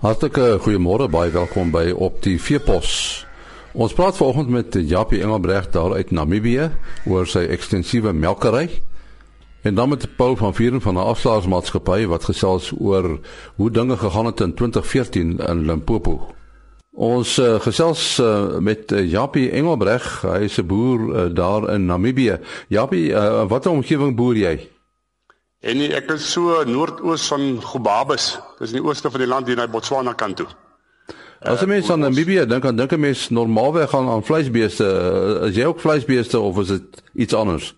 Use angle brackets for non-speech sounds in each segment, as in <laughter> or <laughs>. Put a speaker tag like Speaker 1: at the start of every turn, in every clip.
Speaker 1: Hartlike goeiemôre, baie welkom by op die Veepos. Ons praat vanoggend met Japie Engelbreg daar uit Namibië oor sy ekstensiewe melkery. En dan met Paul van Vieren van 'n afslaersmaatskappy wat gesels oor hoe dinge gegaan het in 2014 in Limpopo. Ons uh, gesels uh, met uh, Japie Engelbreg, hy is 'n boer uh, daar in Namibië. Japie, uh, watter omgewing boer jy?
Speaker 2: En nie, ek is so noordoos van Gobabis. Dis in die ooste van die land hier na Botswana kant toe.
Speaker 1: As 'n mens aan Namibië dink, dan dink 'n mens normaalweg gaan aan vleisbeeste. Is jy ook vleisbeeste of is dit iets anders?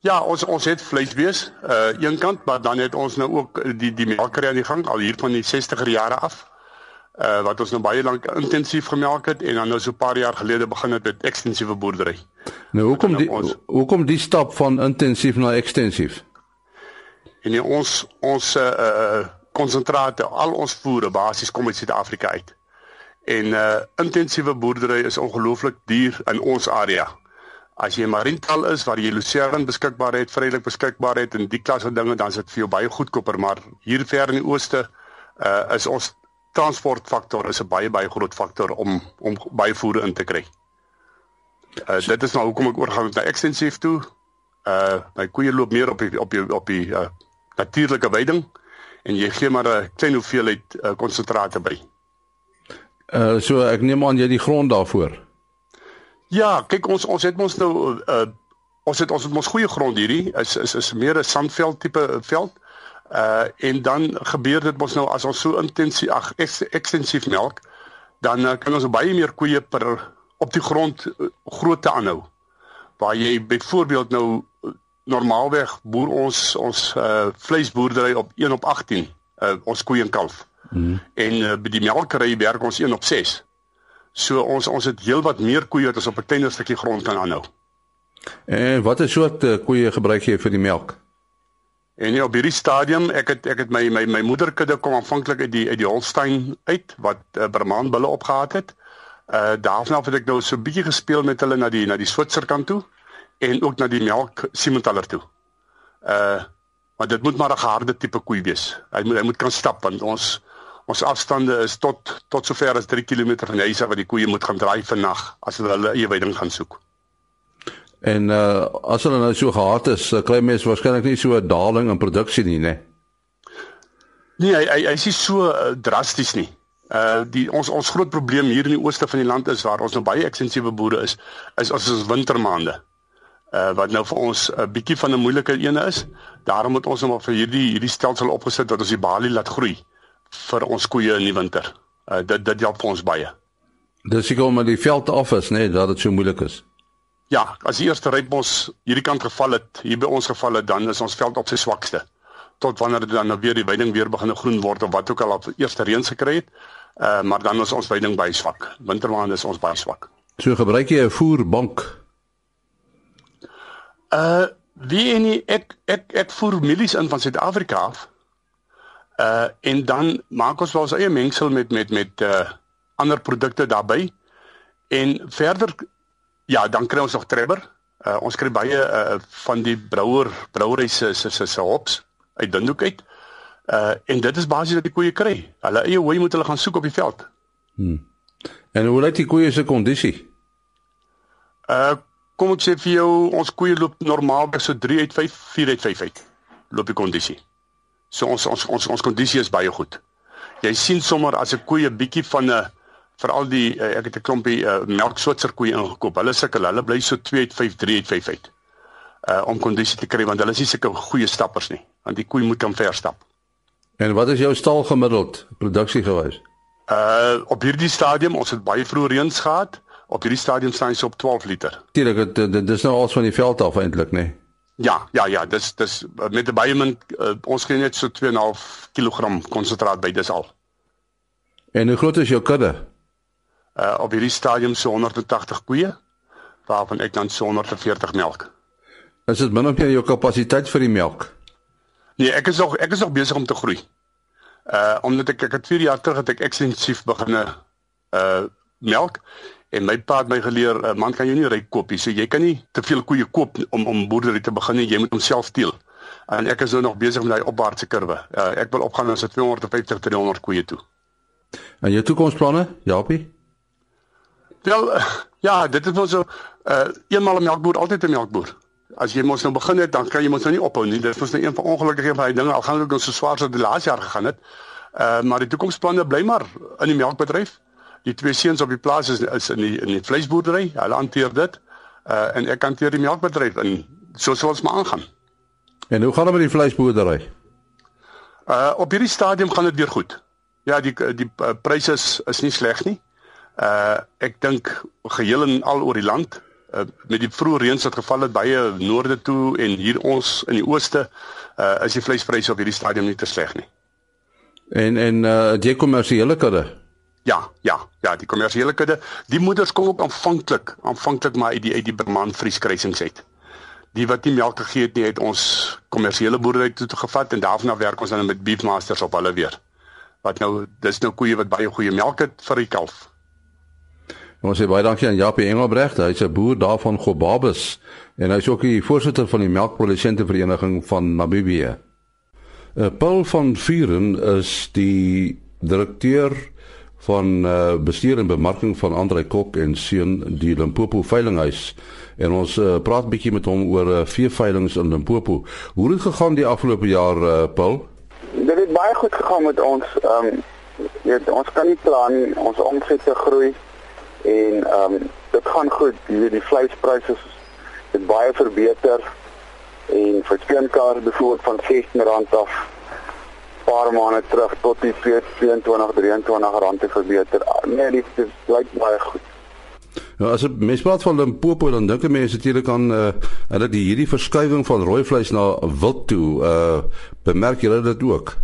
Speaker 2: Ja, ons ons het vleisbees, uh een kant, maar dan het ons nou ook die die melkery aan die gang al hier van die 60er jare af. Uh wat ons nou baie lank intensief gemelk het en dan nou so 'n paar jaar gelede begin het met ekstensiewe boerdery.
Speaker 1: Nou hoekom die ons, hoekom die stap van intensief na ekstensief?
Speaker 2: En ons ons uh konsentrate, al ons voere basies kom uit Suid-Afrika uit. En uh intensiewe boerdery is ongelooflik duur in ons area. As jy Mariental is waar jy lucerne beskikbaar het, vrylik beskikbaar het en die klas van dinge dan is dit vir jou baie goedkoper, maar hier ver in die ooste uh is ons transportfaktor is 'n baie baie groot faktor om om baie voere in te kry. Uh dit is nou hoekom ek oorgaan na ekstensief toe. Uh my koeie loop meer op die op die op die uh, natuurlike weiding en jy gee maar 'n klein hoeveelheid konsentrate uh, by.
Speaker 1: Uh so ek neem aan jy die grond daarvoor.
Speaker 2: Ja, kyk ons ons het mos nou uh ons het ons het mos goeie grond hierdie is is is meer 'n sandveld tipe veld. Uh en dan gebeur dit mos nou as ons so intensief ag ekstensief melk, dan uh, kan ons baie meer koeie per op die grond uh, grootte aanhou. Waar jy byvoorbeeld nou normaalweg boer ons ons uh vleisboerdery op 1 op 18 uh ons koeie en kalf. Mm. En uh, by die melkery werk ons 1 op 6. So ons ons het heelwat meer koeie wat ons op 'n kleiner stukkie grond kan aanhou.
Speaker 1: En watter soort uh, koeie gebruik jy vir die melk?
Speaker 2: En ja, op hierdie stadium, ek het ek het my my my moederkudde kom aanvanklik uit die uit die Holstein uit wat uh, Brahman bulle opgehad het. Uh daarna het ek nou so 'n bietjie gespeel met hulle na die na die Switser kant toe en ook na die melk Simmentaler toe. Uh maar dit moet maar 'n harde tipe koei wees. Hy moet hy moet kan stap want ons Ons afstande is tot tot sover as 3 km van huise waar die koeie moet gaan draai vir nag as hulle hulle eie weiding gaan soek.
Speaker 1: En uh as hulle nou so gehard is, uh, kry mense waarskynlik nie so 'n daling in produksie nie, né?
Speaker 2: Nee, hy hy hy is so uh, drasties nie. Uh die ons ons groot probleem hier in die ooste van die land is waar ons nou baie ekstensiewe boere is, is as ons wintermaande. Uh wat nou vir ons 'n uh, bietjie van 'n moeilike ene is. Daarom moet ons nou maar vir hierdie hierdie stelsel opgesit dat ons die balie laat groei vir ons koeie in die winter. Uh, dit dit help ons baie.
Speaker 1: Dis ek om die veld af is, nê, nee, dat dit so moeilik is.
Speaker 2: Ja, as die eerste rypbos hierdie kant geval het, hier by ons geval het, dan is ons veld op sy swakste. Tot wanneer dit dan nou weer die weiding weer begin groen word of wat ook al op eerste reën gekry het. Uh maar dan is ons weiding baie swak. Wintermaande is ons baie swak.
Speaker 1: So gebruik jy 'n voerbank?
Speaker 2: Uh wie en ek ek ek voer mielies in van Suid-Afrika af. Uh en dan maak ons wel ons eie mengsel met met met uh ander produkte daarbey. En verder ja, dan kry ons nog Trevor. Uh ons kry baie uh van die brouwer brouery se se se hops uit Dindhoek uit. Uh en dit is basies wat die koeie kry. Hulle eie hooi moet hulle gaan soek op die veld.
Speaker 1: Hmm. En hoe lyk die koeie se kondisie?
Speaker 2: Uh kom ek sê vir jou, ons koeie loop normaal by so 3 uit 5, 4 uit 5 uit. Loop die kondisie. So ons ons ons ons kondisie is baie goed. Jy sien sommer as 'n koeie bietjie van 'n veral die uh, ek het 'n klompie uh, melk Switser koeie ingekoop. Hulle sukkel, hulle bly so 2 uit 5, 3 uit 5 uit. Uh om kondisie te kry want hulle is nie sulke goeie stappers nie. Want die koei moet kan ver stap.
Speaker 1: En wat is jou stal gemiddeld produksie gewys?
Speaker 2: Uh op hierdie stadium ons het baie vroeë reëns gehad. Op hierdie stadium staan hy op 12 liter.
Speaker 1: Tuurlik, dit dis nou al van die veld af eintlik, nê. Nee.
Speaker 2: Ja, ja, ja, dis dis met 'n baie min uh, ons gee net so 2.5 kg konsentraat by dis al.
Speaker 1: En hoe groot is jou kudde?
Speaker 2: Uh op hierdie stadium so 180 koeie waarvan ek dan so 140 melk.
Speaker 1: Is dit min of meer jou kapasiteit vir die melk?
Speaker 2: Nee, ek is nog ek is nog besig om te groei. Uh omdat ek ek het 4 jaar terug het ek ekstensief begin uh melk En my pa het my geleer, 'n man kan jy nie ryk koop nie. So jy kan nie te veel koeie koop om om boerdery te begin nie. Jy moet homself teel. En ek is nou nog besig met daai opwaartse kurwe. Uh, ek wil opgaan na so 250 300 koeie toe.
Speaker 1: En jou toekomsplanne, Japie?
Speaker 2: Wel ja, dit is mos so uh eenmal 'n melkboer, altyd 'n melkboer. As jy mos nou begin het, dan kan jy mos nou nie ophou nie. Dit was nou een van ongelukkige baie dinge al gaan dit ons so swaar so die laaste jaar gegaan het. Uh maar die toekomsplanne bly maar in die melkbedryf. Die twee seuns op die plaas is is in die in die vleisboerdery. Hulle hanteer dit. Uh en ek hanteer die melkbedryf en so sal ons maar aangaan.
Speaker 1: En hoe gaan dit met die vleisboerdery?
Speaker 2: Uh op hierdie stadium gaan dit weer goed. Ja, die die uh, pryse is is nie sleg nie. Uh ek dink geheel en al oor die land uh, met die vroeë reëns wat geval het baie noorde toe en hier ons in die ooste uh is die vleispryse op hierdie stadium nie te sleg nie.
Speaker 1: En en uh die kommersiële kudde?
Speaker 2: Ja, ja, ja, die kommersiële kudde, die moeders kom ook aanvanklik, aanvanklik maar uit die uit die Berman vrieskruisings uit. Die wat nie melk gegee het nie, het ons kommersiële boerdery toe gevat en daarna werk ons dan met beefmasters op hulle weer. Wat nou dis nou koeie wat baie goeie melk het vir die kalf.
Speaker 1: Ons sê baie dankie aan Japie Engelbrecht, hy's 'n boer daarvan Gobabus en hy's ook die voorsitter van die melkprodusente vereniging van Namibië. Uh, Paul van Vuren is die direkteur van uh, bestuur en bemarking van Andre Kok en seun die Limpopo veilinghuis en ons uh, praat 'n bietjie met hom oor uh, vee veilings in Limpopo. Hoe het dit gegaan die afgelope jaar uh, Paul?
Speaker 3: Dit het baie goed gegaan met ons. Ehm um, weet ons kan nie plan ons omsette groei en ehm um, dit gaan goed. Die die vleispryse het baie verbeter en vir steenkaas bevoor van R16 af paar maande terug tot die 22 23 rand te verbeter. Nee, dit lyk baie goed.
Speaker 1: Ja, as jy mens praat van Limpopo dan dink mense natuurlik aan uh, hulle die hierdie verskywing van rooi vleis na wild toe. Uh bemerk julle dit ook?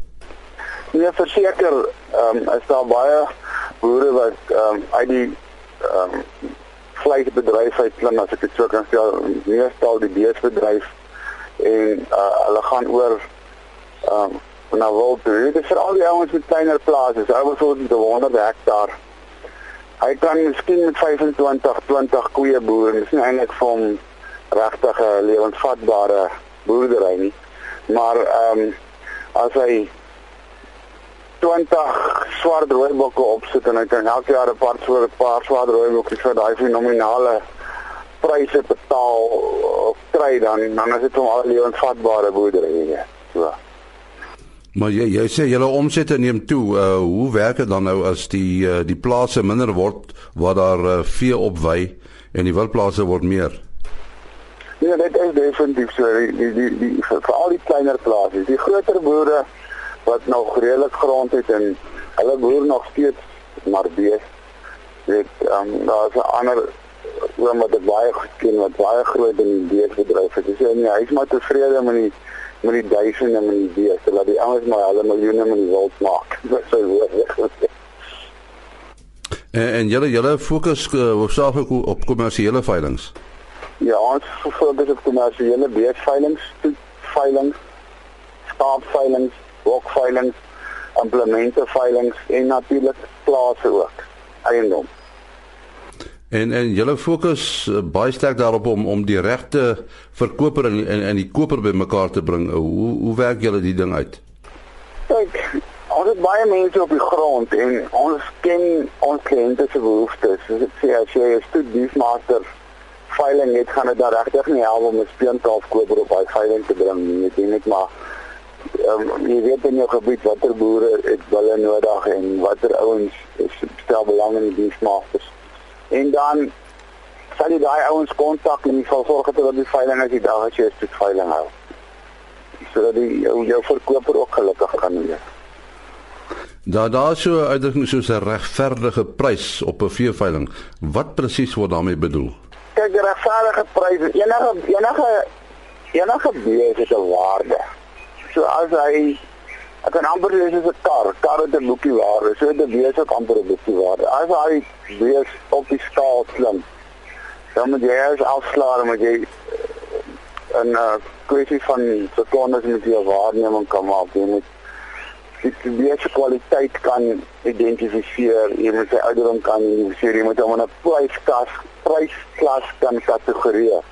Speaker 3: Nee, verseker, ehm um, is daar baie boere wat ehm um, uit die ehm um, vleisbedryf uit klim as ek dit so kan sê, meestal die beesbedryf en uh, hulle gaan oor ehm um, na wild toe. Dit is vir al die ouens met kleiner plase, so ouers wat 100 hektaar. Hy kan miskien met 25, 20 koeie boer, dis nie eintlik vir hom regtig 'n lewensvatbare boerdery nie. Maar ehm um, as hy 20 swart rooibokke opsit en hy kan elke jaar 'n paar 'n paar swart rooibokke vir daai fenominale pryse betaal of kry dan dan is dit hom al lewensvatbare boerdery. So.
Speaker 1: Maar jy jy sê julle omsette neem toe. Uh, hoe werk dit dan nou as die uh, die plase minder word waar daar uh, vee opwy en die wildplase word meer?
Speaker 3: Ja, dit is definitief so. Die die die, die vir al die kleiner plase, die groter boere wat nog redelik grond het en hulle boer nog steeds maar bees. Dit ehm um, daar's 'n ander oom wat baie goed ken wat baie groot in die beesbedryf is. Dis en hy is maar tevrede met die met die duisende met die bees. Hulle laat die ouens maar hulle miljoene met die wild maak. <laughs> Dit is so hoog.
Speaker 1: En en julle julle fokus uh, hoofsaaklik op kommersiële veilinge.
Speaker 3: Ja, ons fokus op kommersiële beesveilings, veilings, skaapveilings bokveiling, implemente veiling en natuurlik plase ook eiendom.
Speaker 1: En en julle fokus uh, baie sterk daarop om om die regte verkoper en en, en die koper bymekaar te bring. Hoe hoe werk julle die ding uit?
Speaker 3: Kyk, ons het baie mense op die grond en ons ken ons kliënte se behoeftes. So dit sê as jy 'n studiesmaster veiling het, gaan dit dan regtig nie help om 'n speentafkoper op daai veiling te bring nie. Jy net maar um, jy weet in jou gebied watter boere het hulle nodig en watter ouens stel belang in die diensmasters. En dan sal jy daai ouens kontak en jy sal sorg dat hulle die veiling as die dag as jy dit veiling hou. Sodat die jou, jou verkoper ook gelukkig kan wees.
Speaker 1: Daar daar so uitdrukking soos 'n regverdige prys op 'n veeveiling. Wat presies word daarmee bedoel?
Speaker 3: Kyk, regverdige prys, enige enige enige bees het 'n waarde. So as hy ek kan amper sê dis 'n kar, kar het 'n boekie waarde. So dit wees ook amper 'n boekie waarde. As hy wees op die skaal klim, dan moet jy as afslaer moet jy eh, 'n uh, kwessie van sekondes met jou waarneming kan maak. Jy moet die wees kwaliteit kan identifiseer. Jy moet sy ouderdom kan identifiseer. Jy moet hom in 'n prysklas prysklas kan kategorieer.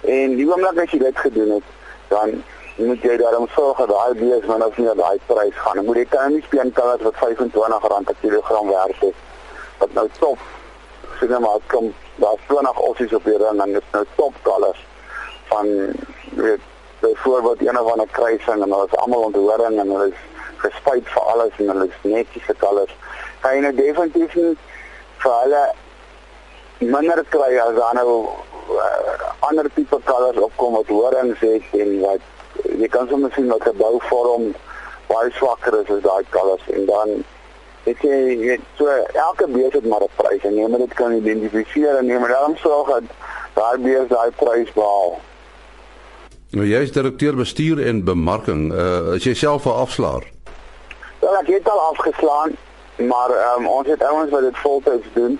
Speaker 3: En die oomblik as jy dit gedoen het, dan moet jy daarom sorg dat daai bees min of meer daai prys gaan. Moet jy kan nie speenkalvers wat R25 per kilogram werd het wat nou top sien nou maar kom daar 20 ossies op die ring en dit is nou top kalvers van weet byvoorbeeld een of ander kruising en hulle is almal onthoring en hulle is gespuit vir alles en hulle is netjies se kalvers. Kan jy nou definitief nie vir hulle minder kry as dan nou uh, ander tipe kalvers opkom wat horings het en wat jy kan sommer sien dat die bouvorm baie swakker is as daai kalvers en dan sê jy so elke bees het maar 'n prys en jy moet dit kan identifiseer en jy moet dan sorg dat daai bees daai prys behaal.
Speaker 1: Nou jy is direkteur bestuur en bemarking. Uh is jy self 'n afslaer?
Speaker 3: Wel ek het al afgeslaan, maar um, ons het ouens wat dit voltyds doen.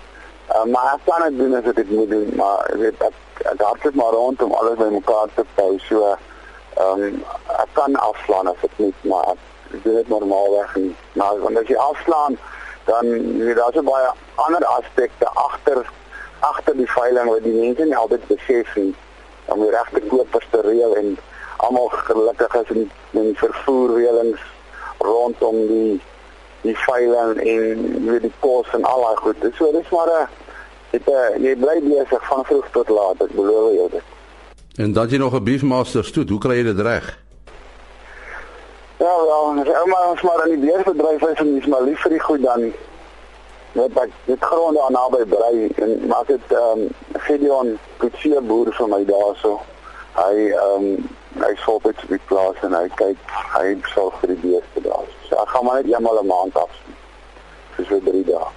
Speaker 3: Uh, maar ek kan dit doen as ek dit moet doen, maar weet ek ek hardloop maar rond om alles bymekaar te hou. So ehm um, ek kan afslaan as ek moet, maar ek doen dit normaalweg nie. Nou wanneer jy afslaan, dan weet daar so baie ander aspekte agter agter die veiling wat die mense nie altyd besef nie om die regte kopers te reël en almal gelukkig is in in vervoerreëlings rondom die die veiling en weet die kos en al daai goed. So dis maar 'n jy bly besig van vroeg tot laat, ek belowe jou dit.
Speaker 1: En dan jy nog 'n beefmaster stoet, hoe kry jy dit reg?
Speaker 3: Ja, wel, as ou maar ons maar in die beerbedryf is en dis maar lief vir die goed dan wat ek dit grond daar naby brei en maak dit ehm um, Gideon Kutsie boer vir my daarso. Hy ehm um, hy sou op die plaas en hy kyk hy sal vir die beeste daar. So ek gaan maar net eenmal 'n maand af. Vir so 3 dae.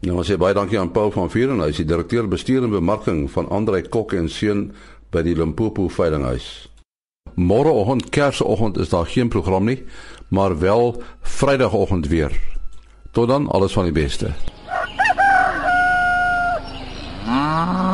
Speaker 1: Nou sê baie dankie aan Paul van Vieren, hy is die direkteur bestuur en bemarking van Andre Kok en seun by die Limpopo veilinghuis. Môreoggend Kersoggend is daar geen program nie, maar wel Vrydagoggend weer. Tot dan, alles van die beste. Ah.